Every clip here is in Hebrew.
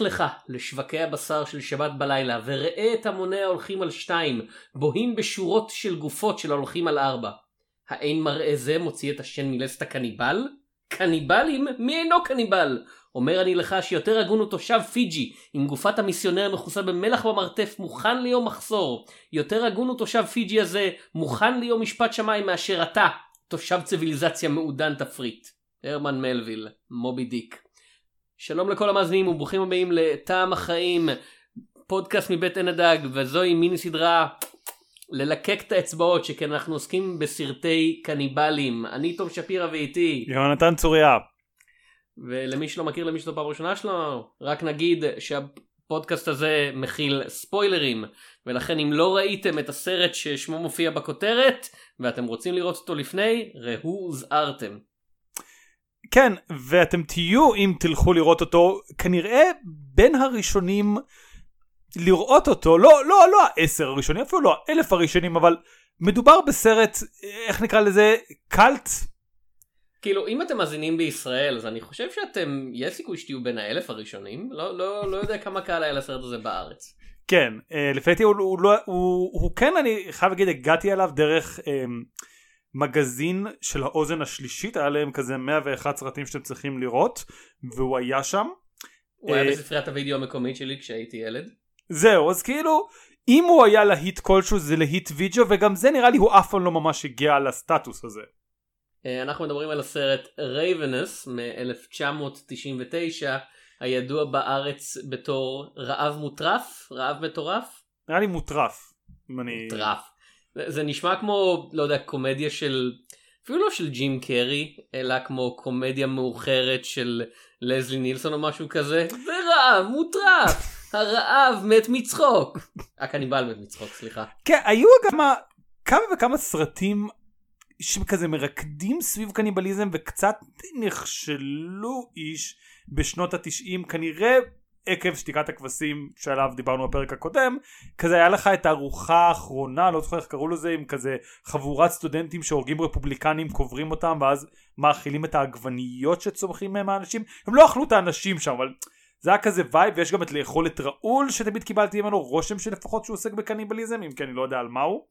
לך לך לשווקי הבשר של שבת בלילה וראה את המוני ההולכים על שתיים בוהים בשורות של גופות של ההולכים על ארבע. האין מראה זה מוציא את השן מלסת הקניבל? קניבלים? מי אינו קניבל? אומר אני לך שיותר הגון הוא תושב פיג'י, אם גופת המיסיונר מכוסה במלח במרתף מוכן ליום מחסור. יותר הגון הוא תושב פיג'י הזה, מוכן ליום משפט שמיים מאשר אתה, תושב ציוויליזציה מעודן תפריט. הרמן מלוויל, מובי דיק. שלום לכל המאזינים וברוכים הבאים לטעם החיים, פודקאסט מבית עין הדג, וזוהי מיני סדרה ללקק את האצבעות, שכן אנחנו עוסקים בסרטי קניבלים. אני תום שפירא ואיתי. יונתן צוריה. ולמי שלא מכיר, למי שזו פעם ראשונה שלו, רק נגיד שהפודקאסט הזה מכיל ספוילרים, ולכן אם לא ראיתם את הסרט ששמו מופיע בכותרת, ואתם רוצים לראות אותו לפני, ראו הוזהרתם. כן, ואתם תהיו אם תלכו לראות אותו, כנראה בין הראשונים לראות אותו, לא, לא, לא העשר הראשונים, אפילו לא האלף הראשונים, אבל מדובר בסרט, איך נקרא לזה, קאלט? כאילו, אם אתם מאזינים בישראל, אז אני חושב שאתם, יש סיכוי שתהיו בין האלף הראשונים, לא, לא, לא יודע כמה קהל היה לסרט הזה בארץ. כן, אה, לפי דעתי הוא, הוא, הוא, הוא, הוא כן, אני חייב להגיד, הגעתי אליו דרך... אה, מגזין של האוזן השלישית היה להם כזה 101 סרטים שאתם צריכים לראות והוא היה שם. הוא היה בספריית הוידאו המקומית שלי כשהייתי ילד. זהו אז כאילו אם הוא היה להיט כלשהו זה להיט וידאו וגם זה נראה לי הוא אף פעם לא ממש הגיע לסטטוס הזה. אנחנו מדברים על הסרט Ravenous מ-1999 הידוע בארץ בתור רעב מוטרף רעב מטורף. נראה לי מוטרף. מוטרף. זה נשמע כמו, לא יודע, קומדיה של, אפילו לא של ג'ים קרי, אלא כמו קומדיה מאוחרת של לזלי נילסון או משהו כזה. זה רעב, מוטרף, הרעב מת מצחוק. הקניבל מת מצחוק, סליחה. כן, היו כמה, כמה וכמה סרטים שכזה מרקדים סביב קניבליזם וקצת נכשלו ish בשנות התשעים, כנראה עקב שתיקת הכבשים שעליו דיברנו בפרק הקודם כזה היה לך את הארוחה האחרונה לא זוכר איך קראו לזה עם כזה חבורת סטודנטים שהורגים רפובליקנים קוברים אותם ואז מאכילים את העגבניות שצומחים מהם האנשים. הם לא אכלו את האנשים שם אבל זה היה כזה vibe ויש גם את לאכול את ראול שתמיד קיבלתי ממנו רושם שלפחות שהוא עוסק בקניבליזם אם כי אני לא יודע על מהו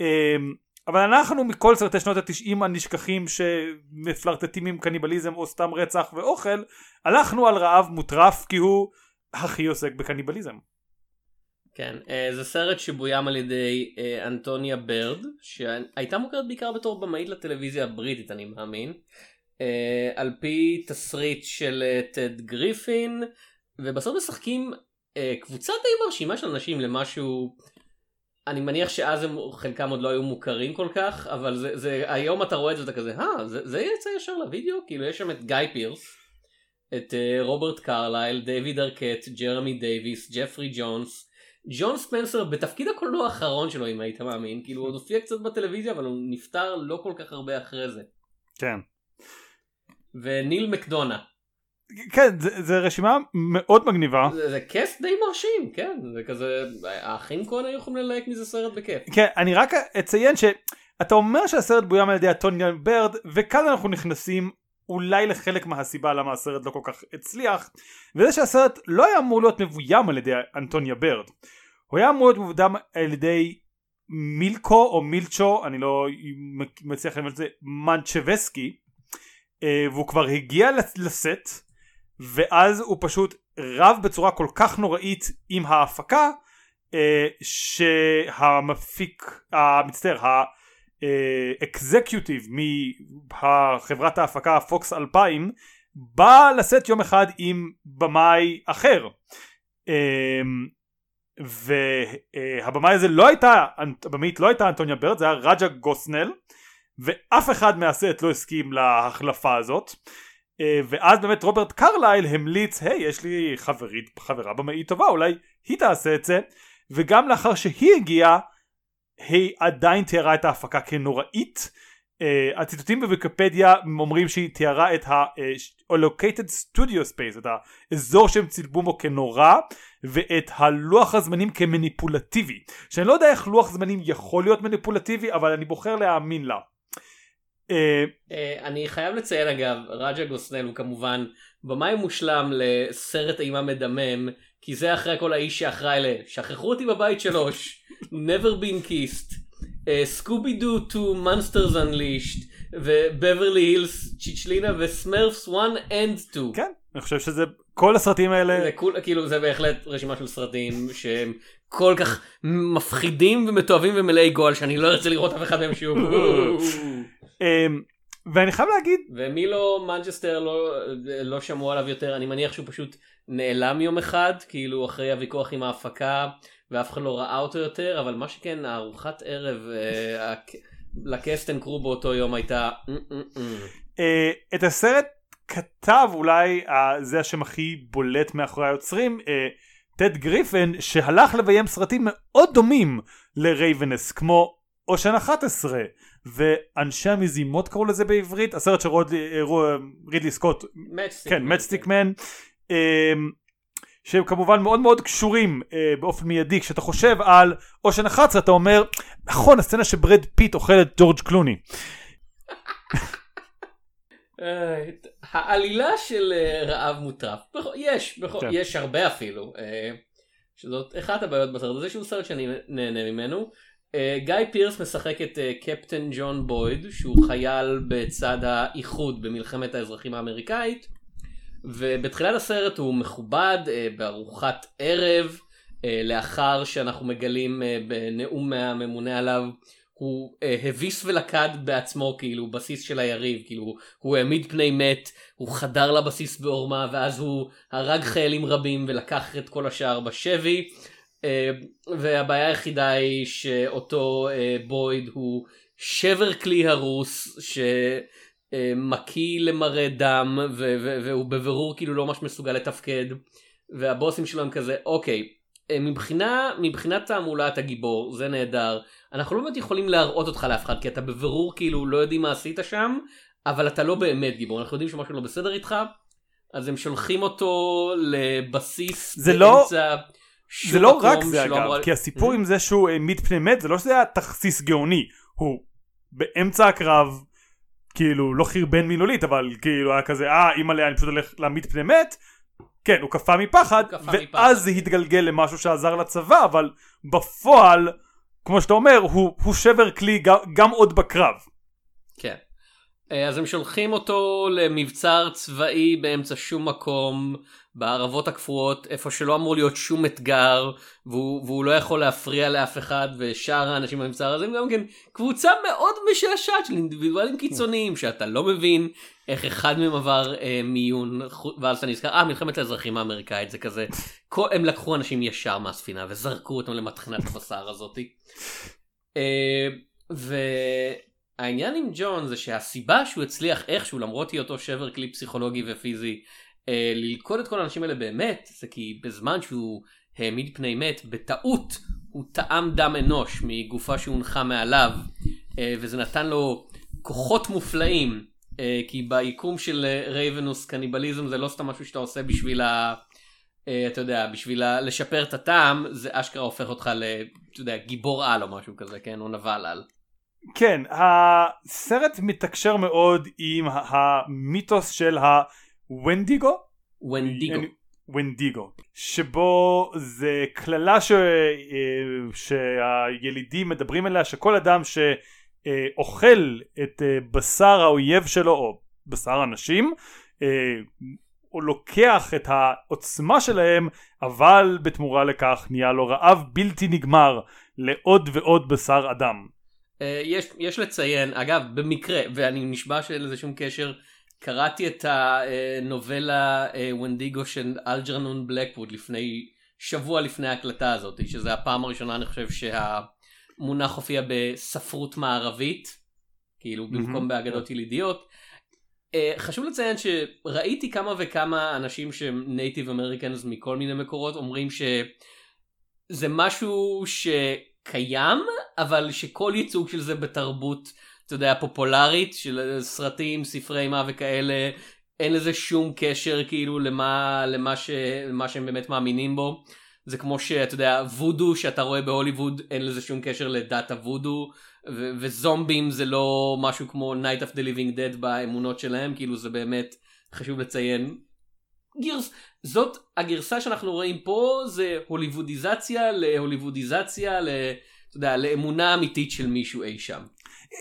אמ, אבל אנחנו מכל סרטי שנות התשעים הנשכחים שמפלרטטים עם קניבליזם או סתם רצח ואוכל הלכנו על רעב מוטרף כי הוא הכי עוסק בקניבליזם. כן, אה, זה סרט שבוים על ידי אה, אנטוניה ברד שהייתה מוכרת בעיקר בתור במאית לטלוויזיה הבריטית אני מאמין אה, על פי תסריט של טד גריפין ובסוף משחקים קבוצה די מרשימה של אנשים למשהו אני מניח שאז הם חלקם עוד לא היו מוכרים כל כך אבל זה, זה היום אתה רואה את זה ואתה כזה אה זה, זה יצא ישר לוידאו כאילו יש שם את גיא פירס את uh, רוברט קרלייל דייוויד ארקט ג'רמי דייוויס ג'פרי ג'ונס ג'ון ספנסר בתפקיד הקולנוע האחרון שלו אם היית מאמין כאילו הוא הופיע קצת בטלוויזיה אבל הוא נפטר לא כל כך הרבה אחרי זה. כן. וניל מקדונה. כן זה, זה רשימה מאוד מגניבה. זה, זה קאסט די מרשים כן זה כזה האחים כהן היו יכולים ללהק מזה סרט בכיף. כן אני רק אציין שאתה אומר שהסרט בוים על ידי הטוניה ברד וכאן אנחנו נכנסים אולי לחלק מהסיבה למה הסרט לא כל כך הצליח וזה שהסרט לא היה אמור להיות מבוים על ידי אנטוניה ברד. הוא היה אמור להיות מבוים על ידי מילקו או מילצ'ו אני לא מצליח ללמוד את זה מנצ'בסקי אה, והוא כבר הגיע לסט ואז הוא פשוט רב בצורה כל כך נוראית עם ההפקה אה, שהמפיק המצטער האקזקיוטיב מחברת ההפקה פוקס 2000 בא לשאת יום אחד עם במאי אחר. אה, והבמאי הזה לא הייתה הבמאית לא הייתה אנטוניה ברד זה היה רג'ה גוסנל ואף אחד מהסט לא הסכים להחלפה הזאת. אה, ואז באמת רוברט קרלייל המליץ היי יש לי חברית חברה במאית טובה אולי היא תעשה את זה. וגם לאחר שהיא הגיעה היא עדיין תיארה את ההפקה כנוראית. uh, הציטוטים בוויקיפדיה אומרים שהיא תיארה את ה-allocated studio space את האזור שהם צילבו בו כנורא ואת הלוח הזמנים כמניפולטיבי. שאני לא יודע איך לוח זמנים יכול להיות מניפולטיבי אבל אני בוחר להאמין לה. אה, אה, אני חייב לציין אגב, רג'ה גוסנל הוא כמובן במאי מושלם לסרט אימה מדמם, כי זה אחרי הכל האיש שאחראי ל... שכחו אותי בבית שלוש, never been kissed, סקובי דו to monsters unleashed, ובברלי הילס צ'יצ'לינה וסמרפס 1 and 2. כן, אני חושב שזה, כל הסרטים האלה, זה כול, כאילו זה בהחלט רשימה של סרטים שהם כל כך מפחידים ומתועבים ומלאי גועל שאני לא ארצה לראות אף אחד מהם שוב. אה, ואני חייב להגיד, ומי לא מנצ'סטר לא, לא שמעו עליו יותר אני מניח שהוא פשוט נעלם יום אחד כאילו אחרי הוויכוח עם ההפקה ואף אחד לא ראה אותו יותר אבל מה שכן הארוחת ערב אה, לקסטן קרו באותו יום הייתה אה, את הסרט כתב אולי אה, זה השם הכי בולט מאחורי היוצרים אה, טד גריפן שהלך לביים סרטים מאוד דומים ל Ravenous כמו Ocean 11 ואנשי המזימות קראו לזה בעברית הסרט של רוד- אה, רידלי סקוט כן מן אמ, שהם כמובן מאוד מאוד קשורים אה, באופן מיידי כשאתה חושב על Ocean 11 אתה אומר נכון הסצנה שברד פיט אוכל את ג'ורג' קלוני אה, העלילה של אה, רעב מוטרף יש כן. יש הרבה אפילו אה, שזאת אחת הבעיות בסרט הזה שהוא סרט שאני נהנה ממנו. אה, גיא פירס משחק את אה, קפטן ג'ון בויד שהוא חייל בצד האיחוד במלחמת האזרחים האמריקאית ובתחילת הסרט הוא מכובד אה, בארוחת ערב אה, לאחר שאנחנו מגלים אה, בנאום מהממונה עליו הוא אה, הביס ולכד בעצמו כאילו בסיס של היריב כאילו הוא העמיד פני מת הוא חדר לבסיס בעורמה ואז הוא הרג חיילים רבים ולקח את כל השאר בשבי והבעיה היחידה היא שאותו אה, בויד הוא שבר כלי הרוס שמקיא למראה דם והוא בבירור כאילו לא ממש מסוגל לתפקד והבוסים שלו הם כזה אוקיי אה, מבחינה מבחינת תעמולת הגיבור זה נהדר אנחנו לא באמת יכולים להראות אותך לאף אחד כי אתה בבירור כאילו לא יודעים מה עשית שם אבל אתה לא באמת גיבור אנחנו יודעים שמשהו לא בסדר איתך אז הם שולחים אותו לבסיס זה לא- באמצע שום זה לא רק זה אגב אמורה- כי הסיפור עם זה שהוא העמיד פני מת זה לא שזה היה תכסיס גאוני. הוא באמצע הקרב כאילו לא חרבן מילולית אבל כאילו היה כזה אה אימא'לה אני פשוט הולך להעמיד פני מת. כן הוא קפא מפחד הוא קפא ואז מפחד. זה התגלגל למשהו שעזר לצבא אבל בפועל כמו שאתה אומר הוא, הוא שבר כלי גם, גם עוד בקרב. כן. אה, אז הם שולחים אותו למבצר צבאי באמצע שום מקום בערבות הקפואות איפה שלא אמור להיות שום אתגר והוא, והוא לא יכול להפריע לאף אחד ושאר האנשים במבצר הזה הם גם כן קבוצה מאוד משעשעת של אינדיבידואלים קיצוניים שאתה לא מבין איך אחד מהם עבר אה, מיון ואז אתה נזכר אה מלחמת האזרחים האמריקאית זה כזה כל, הם לקחו אנשים ישר מהספינה וזרקו אותם למטחנת הבשר הזאתי. אה, והעניין עם ג'ון זה שהסיבה שהוא הצליח איכשהו למרות היותו שבר כלי פסיכולוגי ופיזי אה, ללכוד את כל האנשים האלה באמת זה כי בזמן שהוא העמיד פני מת בטעות הוא טעם דם אנוש מגופה שהונחה מעליו אה, וזה נתן לו כוחות מופלאים אה, כי ביקום של אה, Ravenous קניבליזם זה לא סתם משהו שאתה עושה בשביל ה... אה, אתה יודע, בשביל לשפר את הטעם, זה אשכרה הופך אותך ל... אתה יודע, גיבור על או משהו כזה, כן? או נבל על. כן הסרט מתקשר מאוד עם המיתוס של הוונדיגו ונדיגו. אני- ונדיגו שבו זה קללה ש... אה, שהילידים מדברים עליה שכל אדם שאוכל את אה, בשר האויב שלו או בשר אנשים אה, הוא לוקח את העוצמה שלהם אבל בתמורה לכך נהיה לו רעב בלתי נגמר לעוד ועוד בשר אדם. אה, יש, יש לציין, אגב, במקרה, ואני נשבע שאין לזה שום קשר, קראתי את הנובלה אה, ונדיגו של אלג'רנון בלקווד לפני, שבוע לפני ההקלטה הזאת, שזה הפעם הראשונה אני חושב שהמונח הופיע בספרות מערבית, כאילו במקום מהמם. באגדות ילידיות. אה, חשוב לציין שראיתי כמה וכמה אנשים שהם Native Americans מכל מיני מקורות אומרים שזה משהו שקיים אבל שכל ייצוג של זה בתרבות אתה יודע פופולרית של סרטים ספרי אימה וכאלה אין לזה שום קשר כאילו למה למה ש, למה שהם באמת מאמינים בו זה כמו שאתה יודע וודו שאתה רואה בהוליווד אין לזה שום קשר לדת הוודו ו- וזומבים זה לא משהו כמו Night of the Living Dead באמונות שלהם, כאילו זה באמת חשוב לציין. גרס... זאת הגרסה שאנחנו רואים פה זה הוליוודיזציה להוליוודיזציה, ל... אתה יודע, לאמונה אמיתית של מישהו אי שם.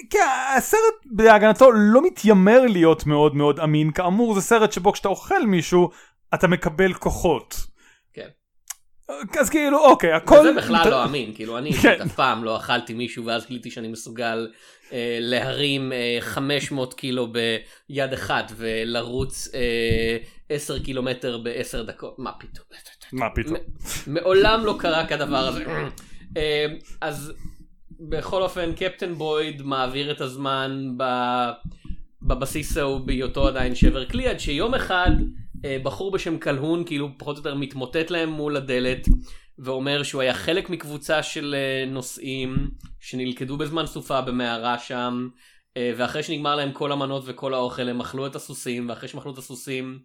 כן, הסרט בהגנתו לא מתיימר להיות מאוד מאוד אמין, כאמור זה סרט שבו כשאתה אוכל מישהו אתה מקבל כוחות. אז כאילו אוקיי הכל זה בכלל לא אמין כאילו אני כן. אף פעם לא אכלתי מישהו ואז גיליתי שאני מסוגל אה, להרים אה, 500 קילו ביד אחת ולרוץ אה, 10 קילומטר ב-10 דקות מה פתאום. מה פתאום. מעולם לא קרה כדבר הזה. אה, אז בכל אופן קפטן בויד מעביר את הזמן ב- בבסיס ההוא בהיותו עדיין שבר כלי עד שיום אחד בחור בשם קלהון כאילו פחות או יותר מתמוטט להם מול הדלת ואומר שהוא היה חלק מקבוצה של אה, נוסעים שנלכדו בזמן סופה במערה שם אה, ואחרי שנגמר להם כל המנות וכל האוכל הם אכלו את הסוסים ואחרי שהם אכלו את הסוסים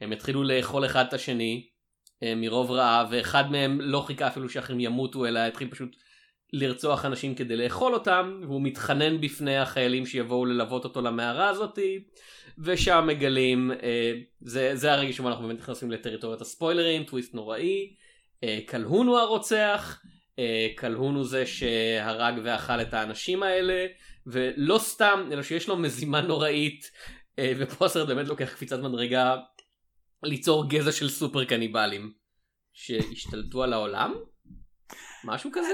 הם התחילו לאכול אחד את השני אה, מרוב רעב ואחד מהם לא חיכה אפילו שאחרים ימותו אלא התחיל פשוט לרצוח אנשים כדי לאכול אותם והוא מתחנן בפני החיילים שיבואו ללוות אותו למערה הזאתי ושם מגלים אה, זה, זה הרגע שבו אנחנו באמת נכנסים לטריטוריית הספוילרים טוויסט נוראי אה, קלהון הוא הרוצח אה, קלהון הוא זה שהרג ואכל את האנשים האלה ולא סתם אלא שיש לו מזימה נוראית אה, ופה הסרט באמת לוקח קפיצת מדרגה ליצור גזע של סופר קניבלים שהשתלטו על העולם? משהו כזה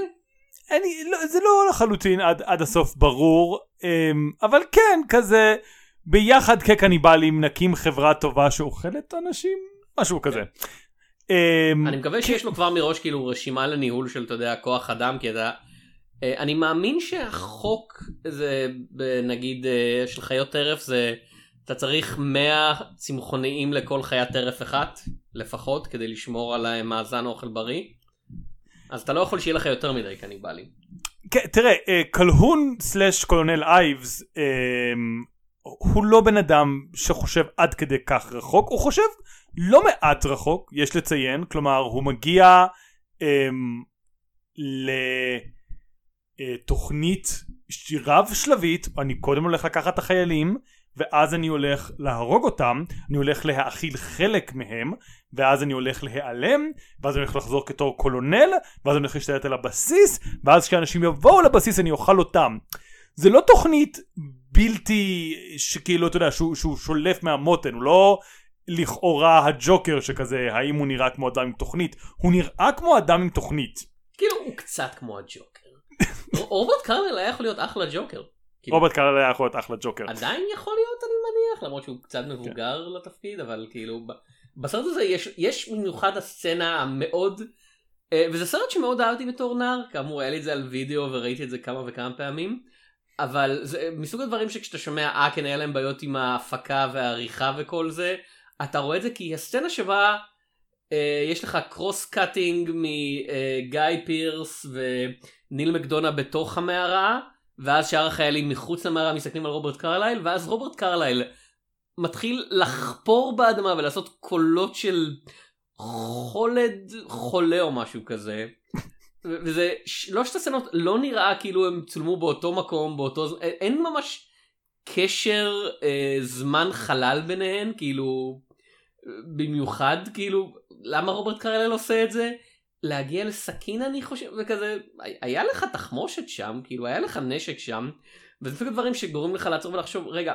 אני, לא, זה לא לחלוטין עד, עד הסוף ברור, אמ, אבל כן, כזה, ביחד כקניבלים נקים חברה טובה שאוכלת אנשים, משהו כזה. אמ, אני מקווה שיש לו כבר מראש כאילו רשימה לניהול של אתה יודע כוח אדם כי אתה אה, אני מאמין שהחוק זה נגיד אה, של חיות טרף זה אתה צריך 100 צמחוניים לכל חיית טרף אחת לפחות כדי לשמור על אה, מאזן אוכל בריא. אז אתה לא יכול שיהיה לך יותר מדי קניבלים. כן, תראה, אה, קלהון סלאש קולונל אייבס, אמ, הוא לא בן אדם שחושב עד כדי כך רחוק, הוא חושב לא מעט רחוק, יש לציין, כלומר הוא מגיע אמ, לתוכנית רב שלבית, אני קודם הולך לקחת את החיילים, ואז אני הולך להרוג אותם, אני הולך להאכיל חלק מהם, ואז אני הולך להיעלם, ואז אני הולך לחזור בתור קולונל, ואז אני הולך להשתלט על הבסיס, ואז כשאנשים יבואו לבסיס אני אוכל אותם. זה לא תוכנית בלתי, שכאילו, אתה יודע, שהוא, שהוא שולף מהמותן, הוא לא לכאורה הג'וקר שכזה, האם הוא נראה כמו אדם עם תוכנית, הוא נראה כמו אדם עם תוכנית. כאילו הוא קצת כמו הג'וקר. רוברט קרנל היה יכול להיות אחלה ג'וקר. כאילו, רוברט קרל היה יכול להיות אחלה ג'וקר. עדיין יכול להיות אני מניח למרות שהוא קצת מבוגר לתפקיד אבל כאילו בסרט הזה יש יש במיוחד הסצנה המאוד אה, וזה סרט שמאוד אהבתי בתור נער כאמור היה לי את זה על וידאו וראיתי את זה כמה וכמה פעמים אבל זה מסוג הדברים שכשאתה שומע אה כן היה להם בעיות עם ההפקה והעריכה וכל זה אתה רואה את זה כי הסצנה שבה אה, יש לך cross cutting מגיא פירס וניל מקדונה בתוך המערה ואז שאר החיילים מחוץ למערה מסתכלים על רוברט קרלייל ואז רוברט קרלייל מתחיל לחפור באדמה ולעשות קולות של חולד חולה או משהו כזה. וזה שלושת הסצנות לא נראה כאילו הם צולמו באותו מקום באותו אין ממש קשר אה, זמן חלל ביניהן כאילו במיוחד כאילו למה רוברט קרלייל עושה את זה להגיע לסכין אני חושב וכזה היה לך תחמושת שם כאילו היה לך נשק שם וזה מסוג הדברים שגורמים לך לעצור ולחשוב רגע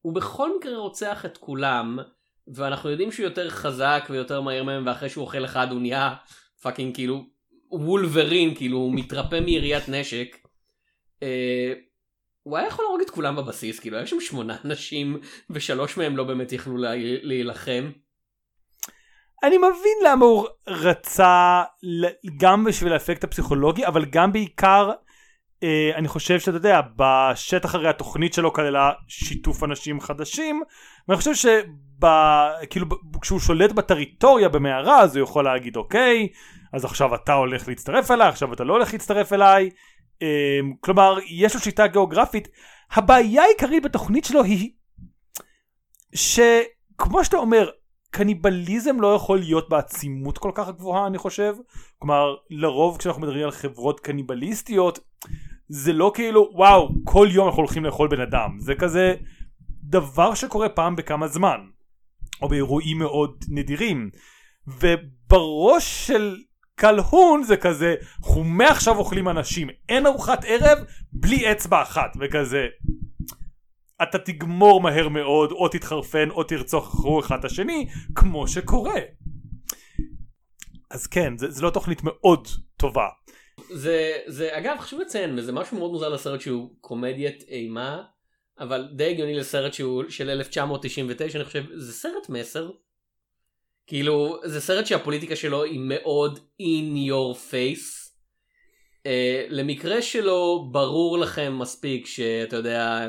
הוא בכל מקרה רוצח את כולם ואנחנו יודעים שהוא יותר חזק ויותר מהיר מהם ואחרי שהוא אוכל אחד הוא נהיה fucking כאילו וולברין כאילו הוא מתרפא מיריית נשק. אה, הוא היה יכול להרוג את כולם בבסיס כאילו היה שם שמונה אנשים ושלוש מהם לא באמת יכלו לה- להילחם. אני מבין למה הוא רצה גם בשביל האפקט הפסיכולוגי אבל גם בעיקר אה, אני חושב שאתה יודע בשטח הרי התוכנית שלו כללה שיתוף אנשים חדשים ואני חושב שכאילו כשהוא שולט בטריטוריה במערה אז הוא יכול להגיד אוקיי אז עכשיו אתה הולך להצטרף אליי עכשיו אתה לא הולך להצטרף אליי. אה, כלומר יש לו שיטה גיאוגרפית. הבעיה העיקרית בתוכנית שלו היא שכמו שאתה אומר קניבליזם לא יכול להיות בעצימות כל כך גבוהה אני חושב. כלומר לרוב כשאנחנו מדברים על חברות קניבליסטיות זה לא כאילו וואו כל יום אנחנו הולכים לאכול בן אדם. זה כזה דבר שקורה פעם בכמה זמן או באירועים מאוד נדירים. ובראש של קלהון זה כזה אנחנו מעכשיו אוכלים אנשים אין ארוחת ערב בלי אצבע אחת. וכזה אתה תגמור מהר מאוד או תתחרפן או תרצוח אחד את השני כמו שקורה אז כן זה לא תוכנית מאוד טובה זה, זה אגב חשוב לציין וזה משהו מאוד מוזר לסרט שהוא קומדיית אימה אבל די הגיוני לסרט שהוא של 1999 אני חושב זה סרט מסר. כאילו זה סרט שהפוליטיקה שלו היא מאוד in your face. Uh, למקרה שלא ברור לכם מספיק שאתה יודע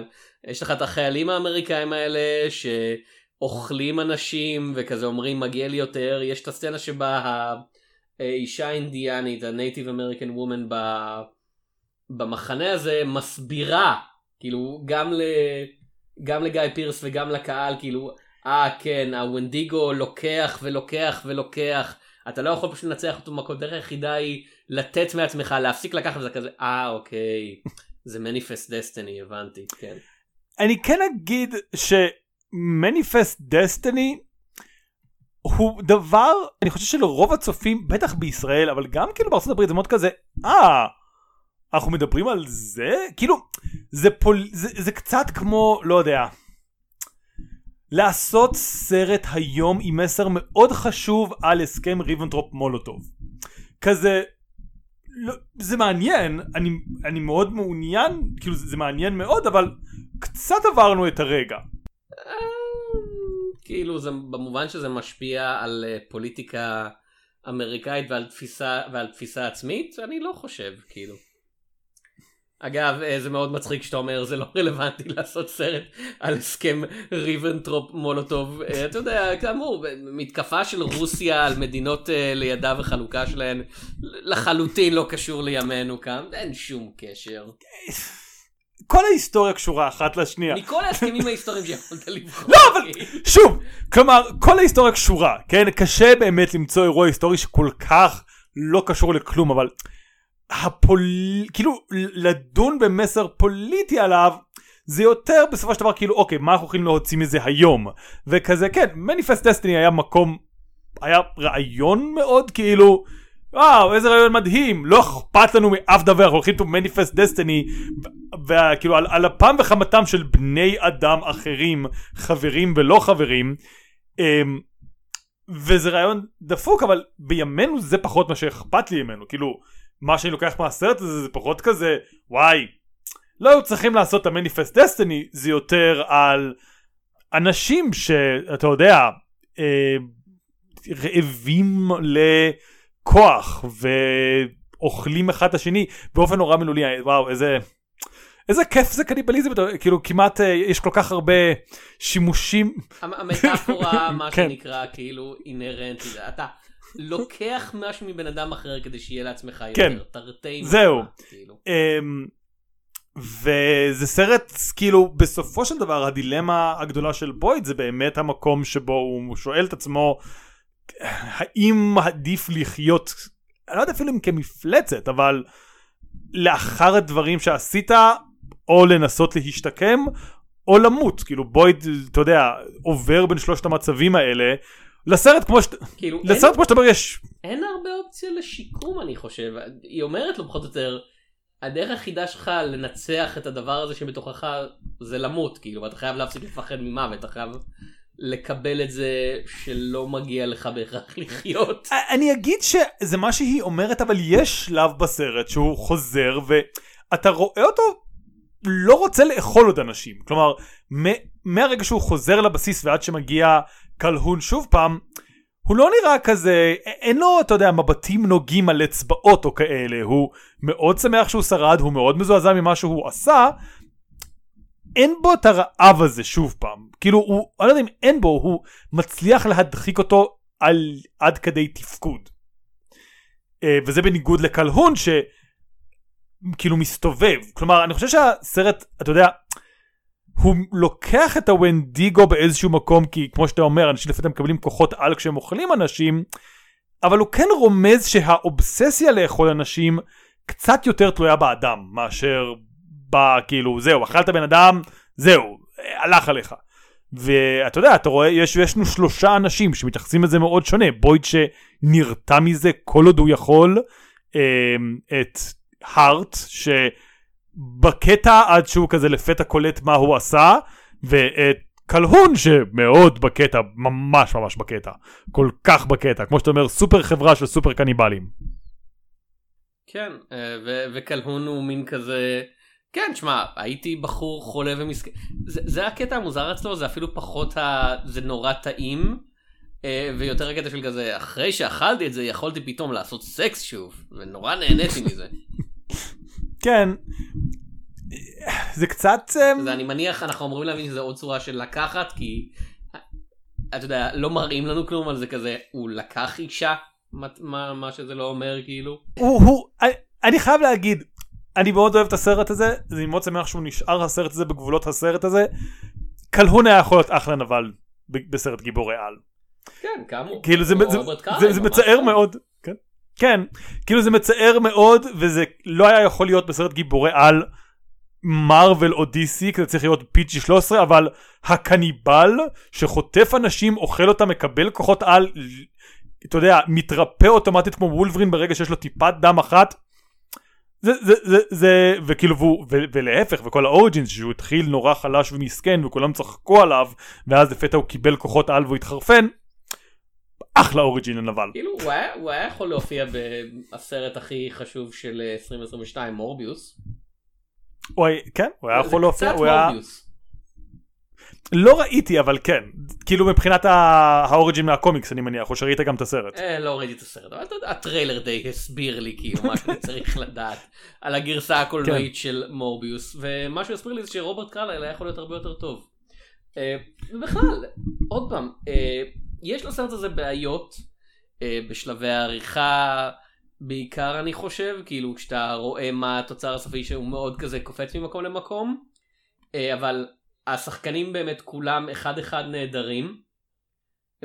יש לך את החיילים האמריקאים האלה שאוכלים אנשים וכזה אומרים מגיע לי יותר יש את הסצנה שבה האישה האינדיאנית ה-Native American Woman במחנה הזה מסבירה כאילו גם, ל... גם לגיא פירס וגם לקהל כאילו אה כן הוונדיגו לוקח ולוקח ולוקח אתה לא יכול פשוט לנצח אותו במקום דרך היחידה היא לתת מעצמך להפסיק לקחת וזה כזה אה אוקיי זה מניפסט דסטיני הבנתי כן. אני כן אגיד שמניפסט דסטיני הוא דבר אני חושב שלרוב הצופים בטח בישראל אבל גם כאילו הברית זה מאוד כזה אה אנחנו מדברים על זה? כאילו זה פול זה, זה קצת כמו לא יודע לעשות סרט היום עם מסר מאוד חשוב על הסכם ריבנטרופ מולוטוב. כזה לא, זה מעניין אני, אני מאוד מעוניין כאילו זה, זה מעניין מאוד אבל קצת עברנו את הרגע. כאילו זה במובן שזה משפיע על אה, פוליטיקה אמריקאית ועל תפיסה ועל תפיסה עצמית אני לא חושב כאילו. אגב אה, זה מאוד מצחיק שאתה אומר זה לא רלוונטי לעשות סרט על הסכם ריבנטרופ מולוטוב אה, אתה יודע כאמור מתקפה של רוסיה על מדינות לידה וחלוקה שלהן לחלוטין לא קשור לימינו כאן אין שום קשר. כל ההיסטוריה קשורה אחת לשנייה. מכל ההסכמים ההיסטוריים שיכולת לבחור. לא, אבל שוב, כלומר, כל ההיסטוריה קשורה, כן? קשה באמת למצוא אירוע היסטורי שכל כך לא קשור לכלום, אבל הפול... כאילו, לדון במסר פוליטי עליו, זה יותר בסופו של דבר כאילו, אוקיי, מה אנחנו יכולים להוציא מזה היום? וכזה, כן, מניפסט דסטיני היה מקום, היה רעיון מאוד, כאילו... וואו איזה רעיון מדהים לא אכפת לנו מאף דבר אנחנו הולכים to manifest destiny וכאילו על, על אפם וחמתם של בני אדם אחרים חברים ולא חברים אמ, וזה רעיון דפוק אבל בימינו זה פחות מה שאכפת לי ממנו. כאילו מה שאני לוקח מהסרט הזה זה פחות כזה וואי לא היו צריכים לעשות את המניפסט דסטיני זה יותר על אנשים שאתה יודע אה, רעבים ל... כוח ואוכלים אחד את השני באופן נורא מילולי. וואו איזה איזה כיף זה קניבליזם כאילו כמעט אה, יש כל כך הרבה שימושים. המטאפורה מה כן. שנקרא כאילו אינהרנטי אתה לוקח משהו מבן אדם אחר כדי שיהיה לעצמך כן. יותר תרתי זהו. כאילו. אמ, וזה סרט כאילו בסופו של דבר הדילמה הגדולה של בויד זה באמת המקום שבו הוא שואל את עצמו האם עדיף לחיות, אני לא יודע אפילו אם כמפלצת, אבל לאחר הדברים שעשית, או לנסות להשתקם, או למות. כאילו בויד, אתה יודע, עובר בין שלושת המצבים האלה. לסרט כמו שאתה, כאילו, לסרט אין, כמו שאתה אומר יש. אין הרבה אופציה לשיקום אני חושב. היא אומרת לו פחות או יותר, הדרך היחידה שלך לנצח את הדבר הזה שבתוכך זה למות, כאילו, ואתה חייב להפסיק לפחד ממוות, אתה חייב לקבל את זה שלא מגיע לך בהכרח לחיות. אני אגיד שזה מה שהיא אומרת אבל יש שלב בסרט שהוא חוזר ואתה רואה אותו לא רוצה לאכול עוד אנשים. כלומר מהרגע שהוא חוזר לבסיס ועד שמגיע קלהון שוב פעם הוא לא נראה כזה אין לו אתה יודע מבטים נוגעים על אצבעות או כאלה. הוא מאוד שמח שהוא שרד הוא מאוד מזועזע ממה שהוא עשה. אין בו את הרעב הזה שוב פעם. כאילו הוא אני לא יודע אם אין בו הוא מצליח להדחיק אותו על עד כדי תפקוד. uh, וזה בניגוד לקלהון שכאילו מסתובב כלומר אני חושב שהסרט אתה יודע הוא לוקח את הוונדיגו באיזשהו מקום כי כמו שאתה אומר אנשים לפעמים מקבלים כוחות על כשהם אוכלים אנשים אבל הוא כן רומז שהאובססיה לאכול אנשים קצת יותר תלויה באדם מאשר בכאילו זהו אכלת בן אדם זהו הלך עליך. ואתה יודע אתה רואה יש יש לנו שלושה אנשים שמתייחסים לזה מאוד שונה בויד שנרתע מזה כל עוד הוא יכול אה, את הארט שבקטע עד שהוא כזה לפתע קולט מה הוא עשה ואת קלהון שמאוד בקטע ממש ממש בקטע כל כך בקטע כמו שאתה אומר סופר חברה של סופר קניבלים. כן אה, ו- וקלהון הוא מין כזה כן שמע הייתי בחור חולה ומסכן זה, זה הקטע המוזר אצלו זה אפילו פחות ה... זה נורא טעים אה, ויותר הקטע של כזה אחרי שאכלתי את זה יכולתי פתאום לעשות סקס שוב ונורא נהניתי מזה. כן. זה קצת אמ, זה אני מניח אנחנו אמורים להבין שזה עוד צורה של לקחת כי אתה יודע לא מראים לנו כלום על זה כזה הוא לקח אישה מה, מה, מה שזה לא אומר כאילו. הוא, הוא, אני, אני חייב להגיד, אני מאוד אוהב את הסרט הזה, אני מאוד שמח שהוא נשאר הסרט הזה בגבולות הסרט הזה. קלהון היה יכול להיות אחלה נבל בסרט גיבורי על. כן כאמור. כאילו זה, זה, זה, זה ממש. מצער מאוד. כן. כן, כאילו זה מצער מאוד וזה לא היה יכול להיות בסרט גיבורי על מרוויל או DC, כי זה צריך להיות פיג'י 13, אבל הקניבל שחוטף אנשים, אוכל אותם, מקבל כוחות על, אתה יודע, מתרפא אוטומטית כמו וולברין ברגע שיש לו טיפת דם אחת. זה, זה, זה, זה, וכאילו, והוא, ו, ולהפך, וכל האוריג'ינס, שהוא התחיל נורא חלש ומסכן, וכולם צחקו עליו, ואז לפתע הוא קיבל כוחות על והוא התחרפן. אחלה אוריג'ין הנבל. כאילו הוא היה, יכול להופיע בסרט הכי חשוב של אה, 2022 מורביוס. הוא היה- כן, הוא היה יכול להופיע, קצת הוא היה... מורביוס. לא ראיתי אבל כן, כאילו מבחינת האוריג'ין מהקומיקס אני מניח, או שראית גם את הסרט. אה, לא ראיתי את הסרט, אבל הטריילר די הסביר לי כאילו מה שאני צריך לדעת על הגרסה הקולנועית של מורביוס, ומה שהוא הסביר לי זה שרוברט קרלייל היה יכול להיות הרבה יותר טוב. אה, ובכלל, עוד פעם, אה, יש לסרט הזה בעיות אה, בשלבי העריכה, בעיקר אני חושב, כאילו כשאתה רואה מה התוצר הסופי שהוא מאוד כזה קופץ ממקום למקום, אה, אבל השחקנים באמת כולם אחד אחד נהדרים.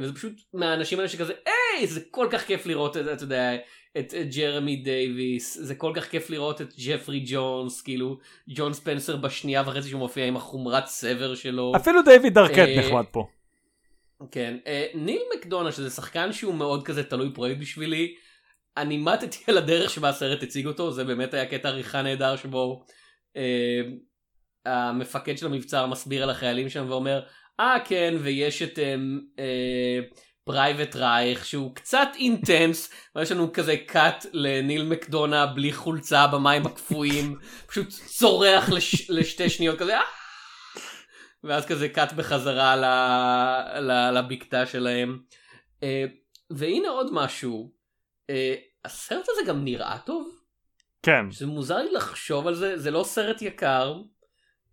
וזה פשוט מהאנשים האלה שכזה היי זה כל כך כיף לראות את אתה יודע את ג'רמי דייוויס זה כל כך כיף לראות את ג'פרי ג'ונס כאילו ג'ון ספנסר בשנייה וחצי שהוא מופיע עם החומרת סבר שלו אפילו דיוויד ארקט אה, נחמד פה. כן אה, ניל מקדונה שזה שחקן שהוא מאוד כזה תלוי פרויקט בשבילי אני מתתי על הדרך שבה הסרט הציג אותו זה באמת היה קטע עריכה נהדר שבו אה, המפקד של המבצר מסביר על החיילים שם ואומר אה כן ויש את Private Reich שהוא קצת intense ויש לנו כזה cut לניל מקדונה בלי חולצה במים הקפואים פשוט צורח לש, לשתי שניות כזה "אה!" ואז כזה cut בחזרה ל, ל, לבקתה שלהם. אה, והנה עוד משהו. אה, הסרט הזה גם נראה טוב. כן. זה מוזר לי לחשוב על זה, זה לא סרט יקר,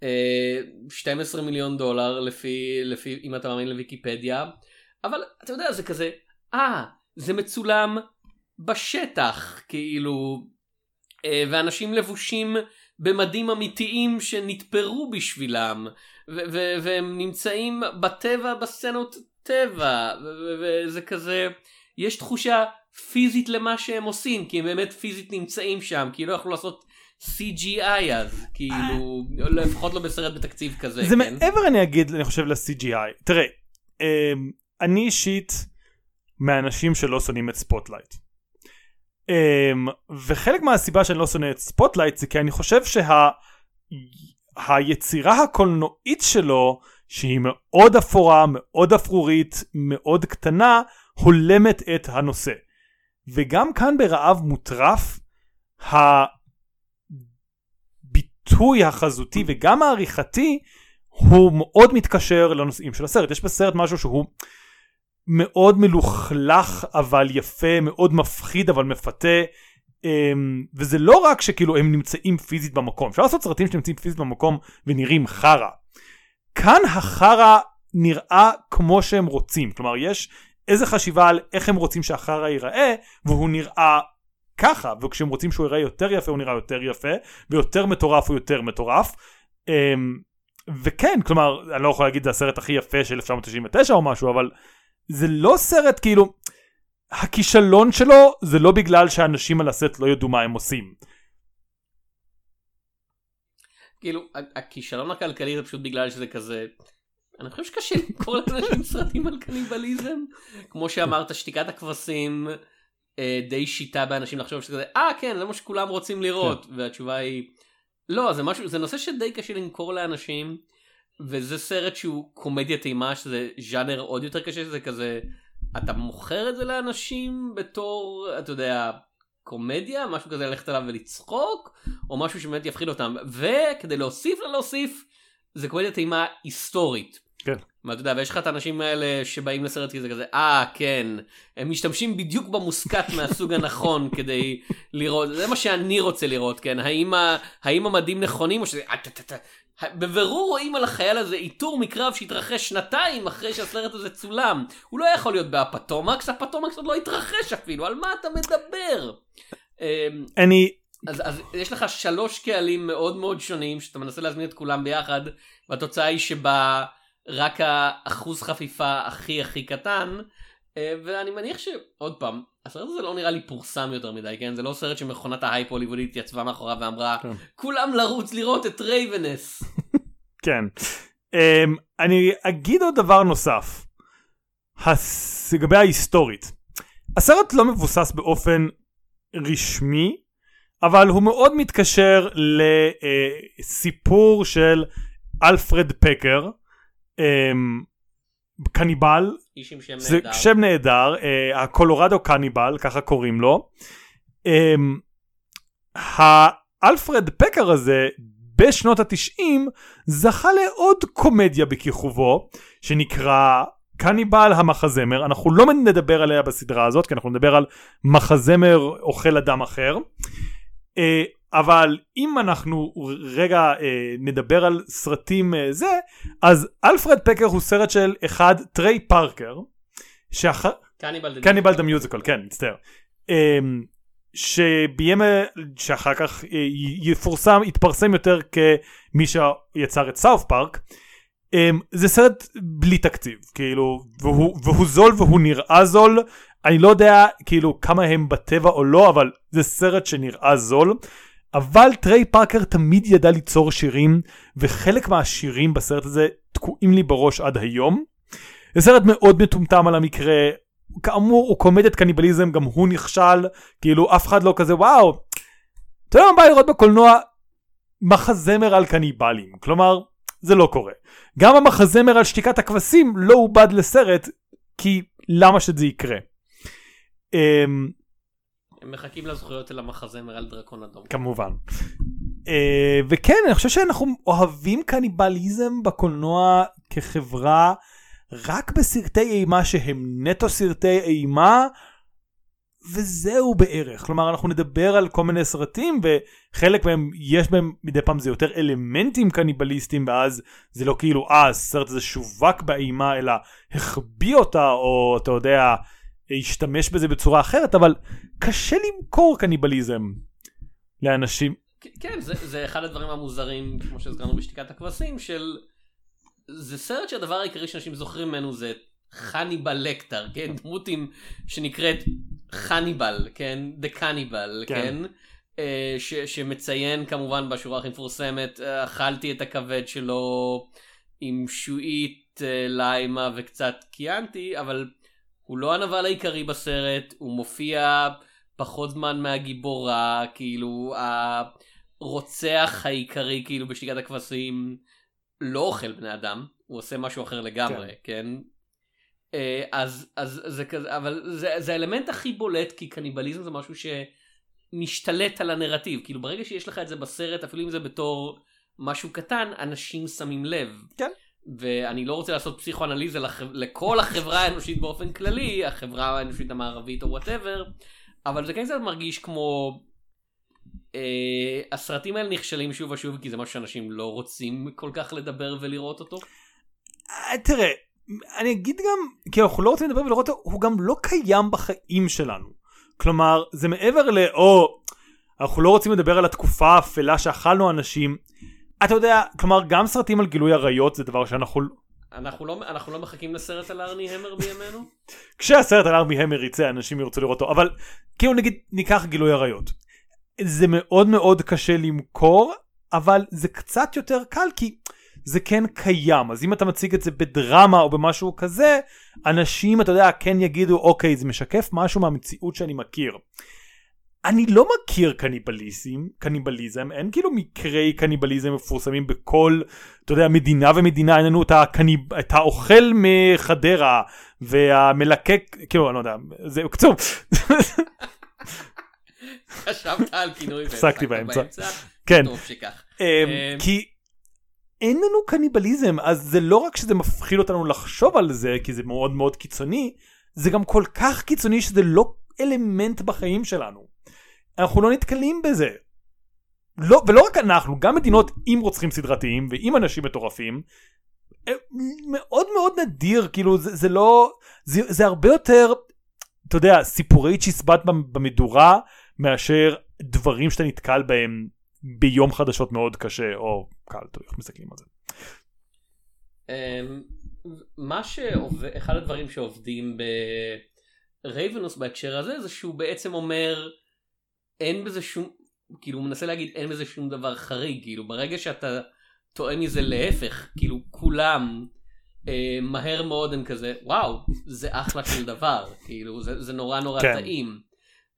אה, 12 מיליון דולר לפי, לפי, אם אתה מאמין לוויקיפדיה, אבל אתה יודע, זה כזה, אה, זה מצולם בשטח, כאילו, אה, ואנשים לבושים במדים אמיתיים שנתפרו בשבילם, ו- והם נמצאים בטבע, בסצנות טבע, וזה כזה, יש תחושה פיזית למה שהם עושים, כי הם באמת פיזית נמצאים שם, כי לא יכלו לעשות CGI אז, כאילו, לפחות לא בסרט בתקציב כזה, זה כן? מעבר אני אגיד אני חושב ל-CGI. תראה, אמ, אני אישית מהאנשים שלא שונאים את ספוטלייט. אמ, וחלק מהסיבה שאני לא שונא את ספוטלייט זה כי אני חושב שהיצירה הקולנועית שלו שהיא מאוד אפורה, מאוד אפרורית, מאוד קטנה, הולמת את הנושא. וגם כאן ברעב מוטרף, הביטוי החזותי וגם העריכתי הוא מאוד מתקשר לנושאים של הסרט. יש בסרט משהו שהוא מאוד מלוכלך אבל יפה, מאוד מפחיד אבל מפתה. אמ, וזה לא רק שכאילו הם נמצאים פיזית במקום, אפשר לעשות סרטים שנמצאים פיזית במקום ונראים חרא. כאן החרא נראה כמו שהם רוצים, כלומר יש איזה חשיבה על איך הם רוצים שהחרא ייראה, והוא נראה ככה, וכשהם רוצים שהוא ייראה יותר יפה הוא נראה יותר יפה, ויותר מטורף הוא יותר מטורף. אמ, וכן, כלומר, אני לא יכול להגיד זה הסרט הכי יפה של 1999 או משהו, אבל זה לא סרט כאילו, הכישלון שלו זה לא בגלל שאנשים על הסט לא ידעו מה הם עושים. כאילו, הכישלון הכלכלי זה פשוט בגלל שזה כזה... אני חושב שקשה למכור לאנשים סרטים על קניבליזם. כמו שאמרת, שתיקת הכבשים אה, די שיטה באנשים לחשוב שזה, אה כן, זה מה שכולם רוצים לראות. והתשובה היא, לא, זה משהו, זה נושא שדי קשה למכור לאנשים. וזה סרט שהוא קומדיית אימה שזה ז'אנר עוד יותר קשה שזה כזה אתה מוכר את זה לאנשים בתור אתה יודע קומדיה משהו כזה ללכת עליו ולצחוק או משהו שבאמת יפחיד אותם וכדי להוסיף ללהוסיף זה קומדיית אימה היסטורית. כן. ואתה יודע ויש לך את האנשים האלה שבאים לסרט כזה כזה אה כן הם משתמשים בדיוק במוסקת מהסוג הנכון כדי לראות זה מה שאני רוצה לראות כן האם, ה, האם המדים נכונים או שזה אה. בבירור רואים על החייל הזה עיטור מקרב שהתרחש שנתיים אחרי שהסרט הזה צולם. הוא לא יכול להיות באפומטוקס, אפומטוקס עוד לא התרחש אפילו, על מה אתה מדבר? אמ, אני אז, אז יש לך שלוש קהלים מאוד מאוד שונים שאתה מנסה להזמין את כולם ביחד והתוצאה היא שבה רק האחוז חפיפה הכי הכי קטן ואני מניח שעוד פעם הסרט הזה לא נראה לי פורסם יותר מדי כן זה לא סרט שמכונת ההייפ הוליוודית התייצבה מאחוריו ואמרה כן. כולם לרוץ לראות את Ravenous. כן. Um, אני אגיד עוד דבר נוסף. הס... לגבי ההיסטורית. הסרט לא מבוסס באופן רשמי, אבל הוא מאוד מתקשר לסיפור של אלפרד פקר, um, קניבל, איש עם שם זה נהדר. שם נהדר, uh, הקולורדו קניבל, ככה קוראים לו. Um, האלפרד פקר הזה בשנות התשעים זכה לעוד קומדיה בכיכובו שנקרא קניבל המחזמר אנחנו לא נדבר עליה בסדרה הזאת כי אנחנו נדבר על מחזמר אוכל אדם אחר אה, אבל אם אנחנו רגע אה, נדבר על סרטים אה, זה אז אלפרד פקר הוא סרט של אחד טריי פארקר שאח... Cannibal the Musical. כן מצטער. אמ, שביים אה, שאחר כך אה, יפורסם יתפרסם יותר כמי שיצר את סאות' פארק. אמ, זה סרט בלי תקציב כאילו והוא, והוא זול והוא נראה זול. אני לא יודע כאילו כמה הם בטבע או לא אבל זה סרט שנראה זול אבל טריי פארקר תמיד ידע ליצור שירים וחלק מהשירים בסרט הזה תקועים לי בראש עד היום. זה סרט מאוד מטומטם על המקרה. כאמור הוא קומדיית קניבליזם גם הוא נכשל. כאילו אף אחד לא כזה וואו אתה יודע מה בא לראות בקולנוע? מחזמר על קניבלים. כלומר זה לא קורה. גם המחזמר על שתיקת הכבשים לא עובד לסרט כי למה שזה יקרה. אמ, הם מחכים לזכויות של המחזמר על דרקון אדום. כמובן. אה, וכן אני חושב שאנחנו אוהבים קניבליזם בקולנוע כחברה רק בסרטי אימה שהם נטו סרטי אימה וזהו בערך כלומר אנחנו נדבר על כל מיני סרטים וחלק מהם יש בהם מדי פעם זה יותר אלמנטים קניבליסטים ואז זה לא כאילו אה הסרט הזה שווק באימה אלא החביא אותה או אתה יודע השתמש בזה בצורה אחרת אבל קשה למכור קניבליזם לאנשים כן, זה, זה אחד הדברים המוזרים, כמו שהזכרנו בשתיקת הכבשים, של... זה סרט שהדבר העיקרי שאנשים זוכרים ממנו זה חניבל לקטר, כן? דמות עם... שנקראת חניבל, כן? דה קניבל, כן. כן? אה, ש, שמציין כמובן בשורה הכי מפורסמת, אה, אכלתי את הכבד שלו עם שועית, אה, ליימה וקצת קיאנטי, אבל הוא לא הנבל העיקרי בסרט, הוא מופיע פחות זמן מהגיבורה, כאילו הרוצח העיקרי כאילו בשתיקת הכבשים לא אוכל בני אדם, הוא עושה משהו אחר לגמרי, כן? אה, אז, אז זה כזה, אבל זה, זה האלמנט הכי בולט כי קניבליזם זה משהו שמשתלט על הנרטיב, כאילו ברגע שיש לך את זה בסרט, אפילו אם זה בתור משהו קטן, אנשים שמים לב. כן. ואני לא רוצה לעשות פסיכואנליזה לח... לכל החברה האנושית באופן כללי, החברה האנושית המערבית או whatever, אבל זה כן קצת מרגיש כמו... אה, הסרטים האלה נכשלים שוב ושוב כי זה משהו שאנשים לא רוצים כל כך לדבר ולראות אותו. אה, תראה, אני אגיד גם, כי אנחנו לא רוצים לדבר ולראות אותו, הוא גם לא קיים בחיים שלנו. כלומר, זה מעבר ל, או, אנחנו לא רוצים לדבר על התקופה האפלה שאכלנו אנשים. אתה יודע, כלומר, גם סרטים על גילוי עריות זה דבר שאנחנו... אנחנו לא, אנחנו לא מחכים לסרט על ארני המר בימינו? כשהסרט על ארמי המר יצא, אנשים ירצו לראות אותו, אבל כאילו נגיד, ניקח גילוי עריות. זה מאוד מאוד קשה למכור, אבל זה קצת יותר קל כי זה כן קיים אז אם אתה מציג את זה בדרמה או במשהו כזה אנשים אתה יודע כן יגידו אוקיי זה משקף משהו מהמציאות שאני מכיר. אני לא מכיר קניבליזם, קניבליזם, אין כאילו מקרי קניבליזם מפורסמים בכל, אתה יודע, מדינה ומדינה, אין לנו את, הקניב, את האוכל מחדרה והמלקק, כאילו, אני לא יודע, זה קצור. חשבת על כינוי הפסקתי באמצע. כן. טוב שכך. אמ, אמ, כי אין לנו קניבליזם, אז זה לא רק שזה מפחיד אותנו לחשוב על זה, כי זה מאוד מאוד קיצוני, זה גם כל כך קיצוני שזה לא אלמנט בחיים שלנו. אנחנו לא נתקלים בזה. לא, ולא רק אנחנו, גם מדינות עם רוצחים סדרתיים ועם אנשים מטורפים, מאוד מאוד נדיר, כאילו זה, זה לא, זה, זה הרבה יותר, אתה יודע, סיפורי צ'יזבט במדורה, מאשר דברים שאתה נתקל בהם ביום חדשות מאוד קשה, או קל, תלוי איך מסתכלים על זה. אמ, מה שעובד, אחד הדברים שעובדים ב Ravenous בהקשר הזה זה שהוא בעצם אומר אין בזה שום, כאילו הוא מנסה להגיד אין בזה שום דבר חריג, כאילו ברגע שאתה טועה מזה להפך, כאילו כולם אה, מהר מאוד הם כזה וואו זה אחלה של דבר, כאילו זה, זה נורא נורא כן. טעים.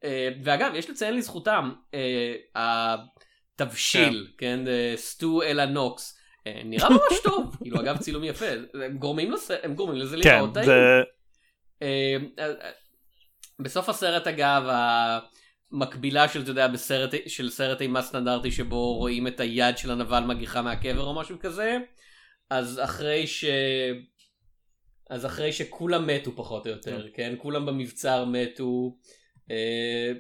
אה, ואגב יש לציין לזכותם אה, התבשיל, כן, אה, סטו אלה נוקס. אה, נראה ממש טוב, כאילו אגב צילום יפה, הם גורמים, לס... הם גורמים לזה כן, לראות טעים. זה... אה, אה, אה, בסוף הסרט אגב המקבילה של אתה יודע בסרט של סרט אימה סטנדרטי שבו רואים את היד של הנבל מגיחה מהקבר או משהו כזה אז אחרי ש... אז אחרי שכולם מתו פחות או יותר כן. כולם במבצר מתו אה,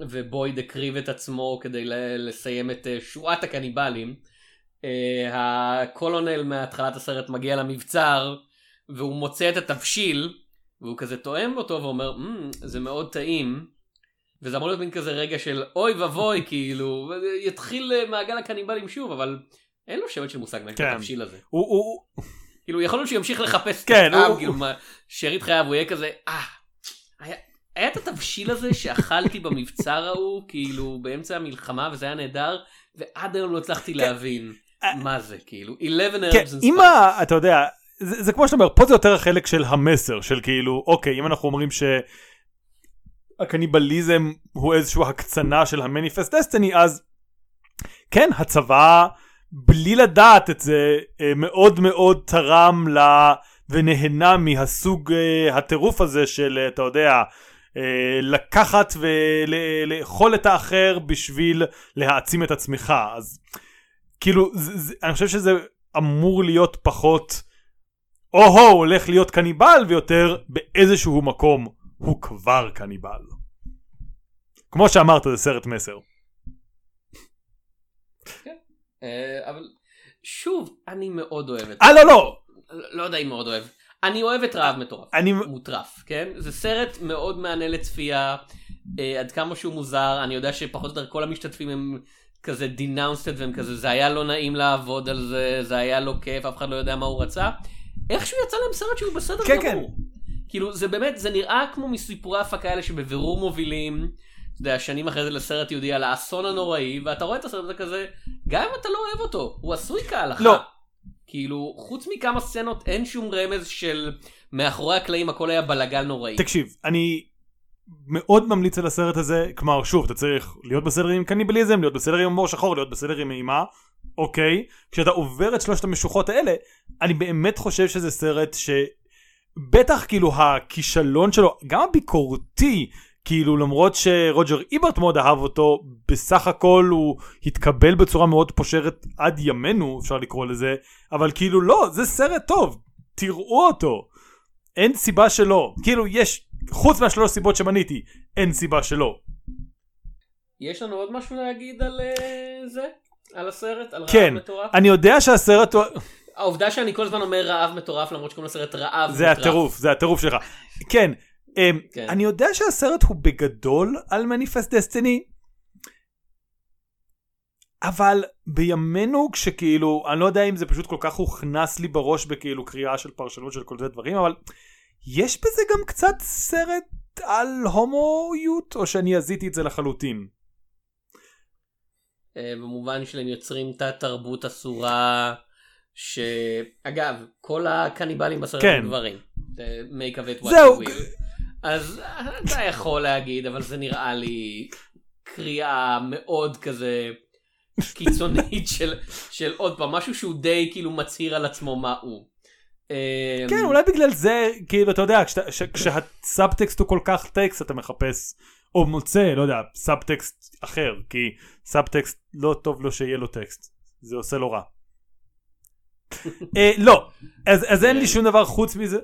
ובויד הקריב את עצמו כדי לסיים את אה, שורת הקניבלים. אה, הקולונל מהתחלת הסרט מגיע למבצר והוא מוצא את התבשיל והוא כזה תואם אותו ואומר mm, זה מאוד טעים וזה אמור להיות מין כזה רגע של אוי ואבוי כאילו יתחיל אה, מעגל הקניבלים שוב אבל אין לו שמץ של מושג מה כן. התבשיל הזה הוא, הוא, כאילו יכול להיות שהוא ימשיך לחפש כן, את הטעם הוא- כאילו שארית חייו הוא יהיה כזה אה היה, היה את התבשיל הזה שאכלתי במבצר ההוא כאילו באמצע המלחמה וזה היה נהדר ועד היום לא הצלחתי להבין אה, מה זה כאילו 11 כן, herbs and אם spices. ה... אתה יודע, זה, זה כמו שאתה אומר, פה זה יותר החלק של המסר, של כאילו, אוקיי, אם אנחנו אומרים שהקניבליזם הוא איזושהי הקצנה של המניפסט דסטיני, אז כן, הצבא, בלי לדעת את זה, אה, מאוד מאוד תרם ל... ונהנה מהסוג אה, הטירוף הזה של, אה, אתה יודע, לקחת ולאכול את האחר בשביל להעצים את עצמך. אז כאילו, זה, אני חושב שזה אמור להיות פחות, או-הו, הולך להיות קניבל, ויותר באיזשהו מקום הוא כבר קניבל. כמו שאמרת, זה סרט מסר. אה, אבל שוב אני מאוד אוהב את אה, לא, לא, לא יודע אם מאוד אוהב. אני אוהב את רעב מטורף. אני... מוטרף כן? זה סרט מאוד מענה לצפייה אה, עד כמה שהוא מוזר. אני יודע שפחות או יותר כל המשתתפים הם כזה דינאונסטד והם כזה זה היה לא נעים לעבוד על זה זה היה לא כיף אף אחד לא יודע מה הוא רצה. איכשהו יצא להם סרט שהוא בסדר כן, גמור. כאילו זה באמת זה נראה כמו מסיפורי הפקה האלה שבבירור מובילים. אתה יודע, שנים אחרי זה לסרט יהודי על האסון הנוראי ואתה רואה את הסרט הזה כזה גם אם אתה לא אוהב אותו הוא עשוי כהלכה. לא. כאילו חוץ מכמה סצנות אין שום רמז של מאחורי הקלעים הכל היה בלאגן נוראי. תקשיב, אני מאוד ממליץ על הסרט הזה, כלומר, שוב, אתה צריך להיות בסדר עם קניבליזם, להיות בסדר עם הומור שחור, להיות בסדר עם אימה, אוקיי? כשאתה עובר את שלושת המשוכות האלה, אני באמת חושב שזה סרט ש... בטח כאילו הכישלון שלו, גם הביקורתי, כאילו למרות שרוג'ר איברט מאוד אהב אותו, בסך הכל הוא התקבל בצורה מאוד פושרת עד ימינו, אפשר לקרוא לזה, אבל כאילו לא, זה סרט טוב, תראו אותו. אין סיבה שלא. כאילו יש, חוץ מהשלוש סיבות שמניתי, אין סיבה שלא. יש לנו עוד משהו להגיד על אה, זה? על הסרט? על רעב כן, מטורף? אני יודע שהסרט הוא... העובדה שאני כל הזמן אומר רעב מטורף למרות שקוראים לסרט רעב זה מטורף. הטירוף, זה הטירוף שלך. כן, אמ, כן. אני יודע שהסרט הוא בגדול על מניפסט דסטיני, אבל בימינו כשכאילו, אני לא יודע אם זה פשוט כל כך הוכנס לי בראש בכאילו קריאה של פרשנות של כל מיני דברים, אבל יש בזה גם קצת סרט על הומואיות, או שאני עזיתי את זה לחלוטין? אה, במובן שלהם יוצרים תת תרבות אסורה, שאגב, כל הקניבלים בסרט כן. הם גברים. make of it what זהו. you. אז אתה יכול להגיד, אבל זה נראה לי קריאה מאוד כזה קיצונית של, של עוד פעם, משהו שהוא די כאילו מצהיר על עצמו מה הוא. אה, כן, אולי בגלל זה, כאילו, אתה יודע, כשהסאבטקסט הוא כל כך טקסט, אתה מחפש, או מוצא, לא יודע, סאבטקסט אחר, כי סאבטקסט לא טוב לו שיהיה לו טקסט, זה עושה לו רע. אה, לא, אז אין לי שום דבר חוץ מזה.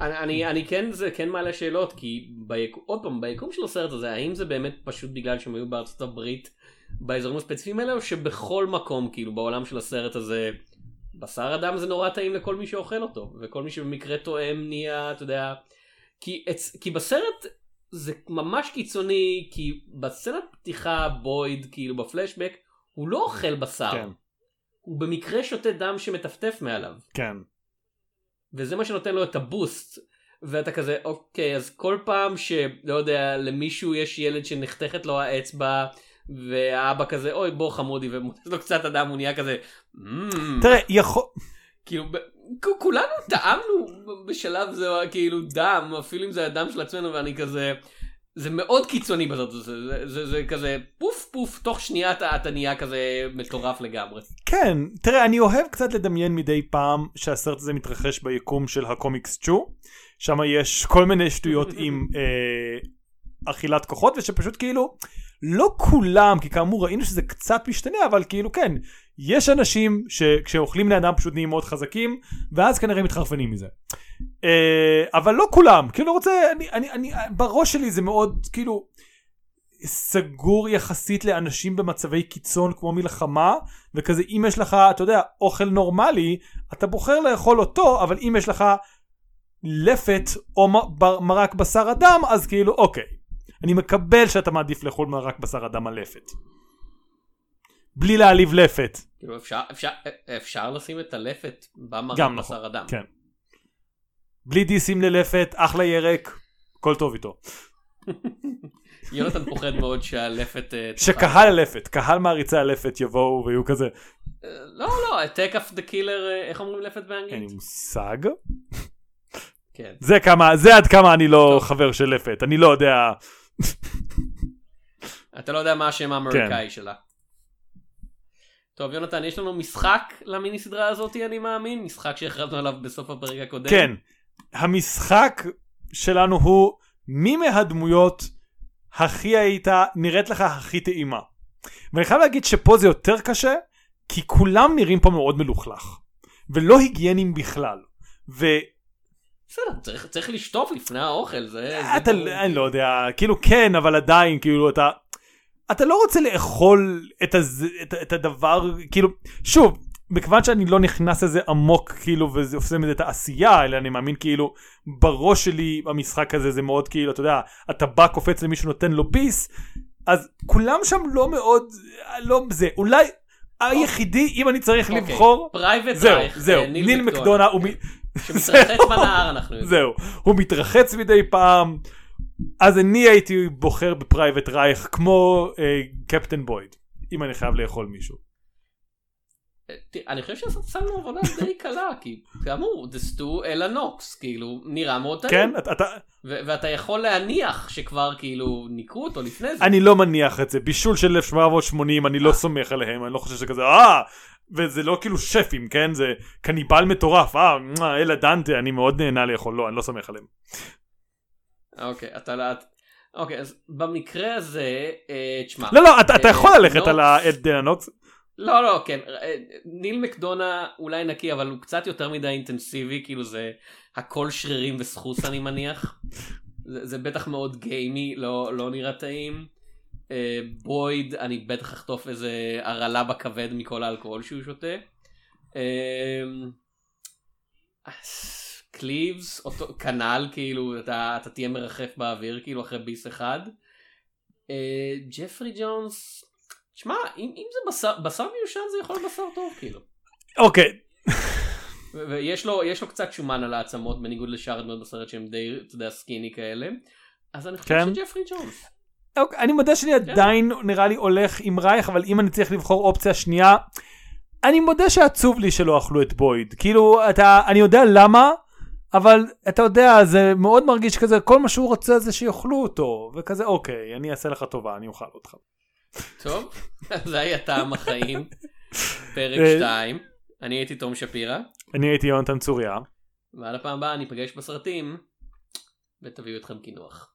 אני, אני, כן, זה כן מעלה שאלות, כי ביק... עוד פעם, ביקום של הסרט הזה, האם זה באמת פשוט בגלל שהם היו בארצות הברית באזורים הספציפיים האלה, או שבכל מקום, כאילו, בעולם של הסרט הזה, בשר אדם זה נורא טעים לכל מי שאוכל אותו, וכל מי שבמקרה תואם נהיה, אתה יודע, כי, אצ... כי בסרט זה ממש קיצוני, כי בסצנת פתיחה בויד, כאילו בפלשבק, הוא לא אוכל בשר, כן, הוא במקרה שותה דם שמטפטף מעליו. כן. וזה מה שנותן לו את הבוסט. ואתה כזה אוקיי אז כל פעם שלא יודע למישהו יש ילד שנחתכת לו האצבע והאבא כזה אוי בוא חמודי ומוצא לו קצת אדם הוא נהיה כזה "מ, תראה, יכול... כאילו ב- כולנו טעמנו בשלב זה כאילו דם אפילו אם זה הדם של עצמנו ואני כזה זה מאוד קיצוני בזאת זה, זה, זה, זה כזה פוף פוף תוך שנייה אתה, אתה נהיה כזה מטורף לגמרי. כן, תראה, אני אוהב קצת לדמיין מדי פעם שהסרט הזה מתרחש ביקום של הקומיקס צ'ו, שם יש כל מיני שטויות עם אה, אכילת כוחות, ושפשוט כאילו, לא כולם, כי כאמור ראינו שזה קצת משתנה, אבל כאילו כן, יש אנשים שכשאוכלים בני אדם פשוט נהיים מאוד חזקים, ואז כנראה מתחרפנים מזה. אה, אבל לא כולם, כאילו רוצה, אני, אני, אני, בראש שלי זה מאוד, כאילו, סגור יחסית לאנשים במצבי קיצון כמו מלחמה וכזה אם יש לך אתה יודע אוכל נורמלי אתה בוחר לאכול אותו אבל אם יש לך לפת או מרק בשר אדם אז כאילו אוקיי. אני מקבל שאתה מעדיף לאכול מרק בשר אדם על לפת. בלי להעליב לפת. כאילו אפשר, אפשר, אפשר לשים את הלפת במרק נכון, בשר אדם. כן בלי דיסים ללפת אחלה ירק הכל טוב איתו יונתן פוחד מאוד שהלפת... אה. שקהל הלפת קהל מעריצי הלפת יבואו ויהיו כזה אה, לא לא, attack of the killer, אה, איך אומרים לפת אין לי באנגלית? מושג כן. זה כמה זה עד כמה אני לא טוב. חבר של לפת אני לא יודע אתה לא יודע מה השם האמריקאי כן. שלה. טוב יונתן יש לנו משחק למיני סדרה הזאת אני מאמין משחק שהכרזנו עליו בסוף הפרק הקודם. כן המשחק שלנו הוא מי מהדמויות הכי היית נראית לך הכי טעימה. ואני חייב להגיד שפה זה יותר קשה כי כולם נראים פה מאוד מלוכלך ולא היגיינים בכלל. ו... בסדר צריך, צריך לשטוף לפני האוכל זה... זה אתה, ברור. אני לא יודע, כאילו כן, אבל עדיין, כאילו אתה, אתה לא רוצה לאכול את, הז, את, את הדבר, כאילו, שוב, מכיוון שאני לא נכנס לזה עמוק, כאילו, וזה עושה מזה תעשייה, אלא אני מאמין, כאילו, בראש שלי המשחק הזה זה מאוד, כאילו, אתה יודע, אתה בא, קופץ למישהו, נותן לו ביס, אז כולם שם לא מאוד, לא זה, אולי היחידי, אם אני צריך אוקיי. לבחור, private זהו, רייך, זהו, אה, ניל מקדונה, שמתרחץ בנהר אנחנו יודעים. זהו, הוא מתרחץ מדי פעם, אז אני הייתי בוחר ב private רייך כמו אה, קפטן בויד, אם אני חייב לאכול מישהו. אה, תראה, אני חושב שעשינו עבודה די קלה כי כאמור Stew a la נוקס כאילו נראה מאוד טעים. כן? אתה, ואתה יכול להניח שכבר כאילו ניקו אותו לפני זה. אני לא מניח את זה, בישול של 1780 אני לא סומך עליהם, אני לא חושב שכזה, אה, וזה לא כאילו שפים, כן? זה קניבל מטורף, אה, אלה דנטה, אני מאוד נהנה לאכול, לא, אני לא סומך עליהם. אוקיי אתה לא... אוקיי אז במקרה הזה אה, תשמע. לא, לא, אתה, אתה אה, יכול ללכת על האדנה נוקס, לא לא כן אה, ניל מקדונה אולי נקי אבל הוא קצת יותר מדי אינטנסיבי כאילו זה הכל שרירים וסחוס אני מניח. זה, זה בטח מאוד גיימי לא לא נראה טעים. אה, בויד אני בטח אחטוף איזה הרעלה בכבד מכל האלכוהול שהוא שותה. אה, קליבס כנ"ל כאילו אתה, אתה תהיה מרחף באוויר כאילו אחרי ביס אחד. ג'פרי ג'ונס שמע אם, אם זה בשר בשר מיושן זה יכול להיות בשר טוב כאילו. אוקיי, ויש לו לו קצת שומן על העצמות בניגוד לשאר הדמות בסרט שהם די אתה יודע סקיני כאלה. אז אני חושב כן. שג'פרי ג'ונס. אוקיי, אני מודה שאני עדיין נראה לי הולך עם רייך, אבל אם אני צריך לבחור אופציה שנייה, אני מודה שעצוב לי שלא אכלו את בויד. כאילו, אתה, אני יודע למה, אבל אתה יודע, זה מאוד מרגיש כזה, כל מה שהוא רוצה זה שיאכלו אותו, וכזה, אוקיי, אני אעשה לך טובה, אני אוכל אותך. טוב, זה היה טעם החיים, פרק אה, 2. אני הייתי תום שפירא, אני הייתי יונתן צוריה. ועד הפעם הבאה ניפגש בסרטים, ותביאו אתכם קינוח.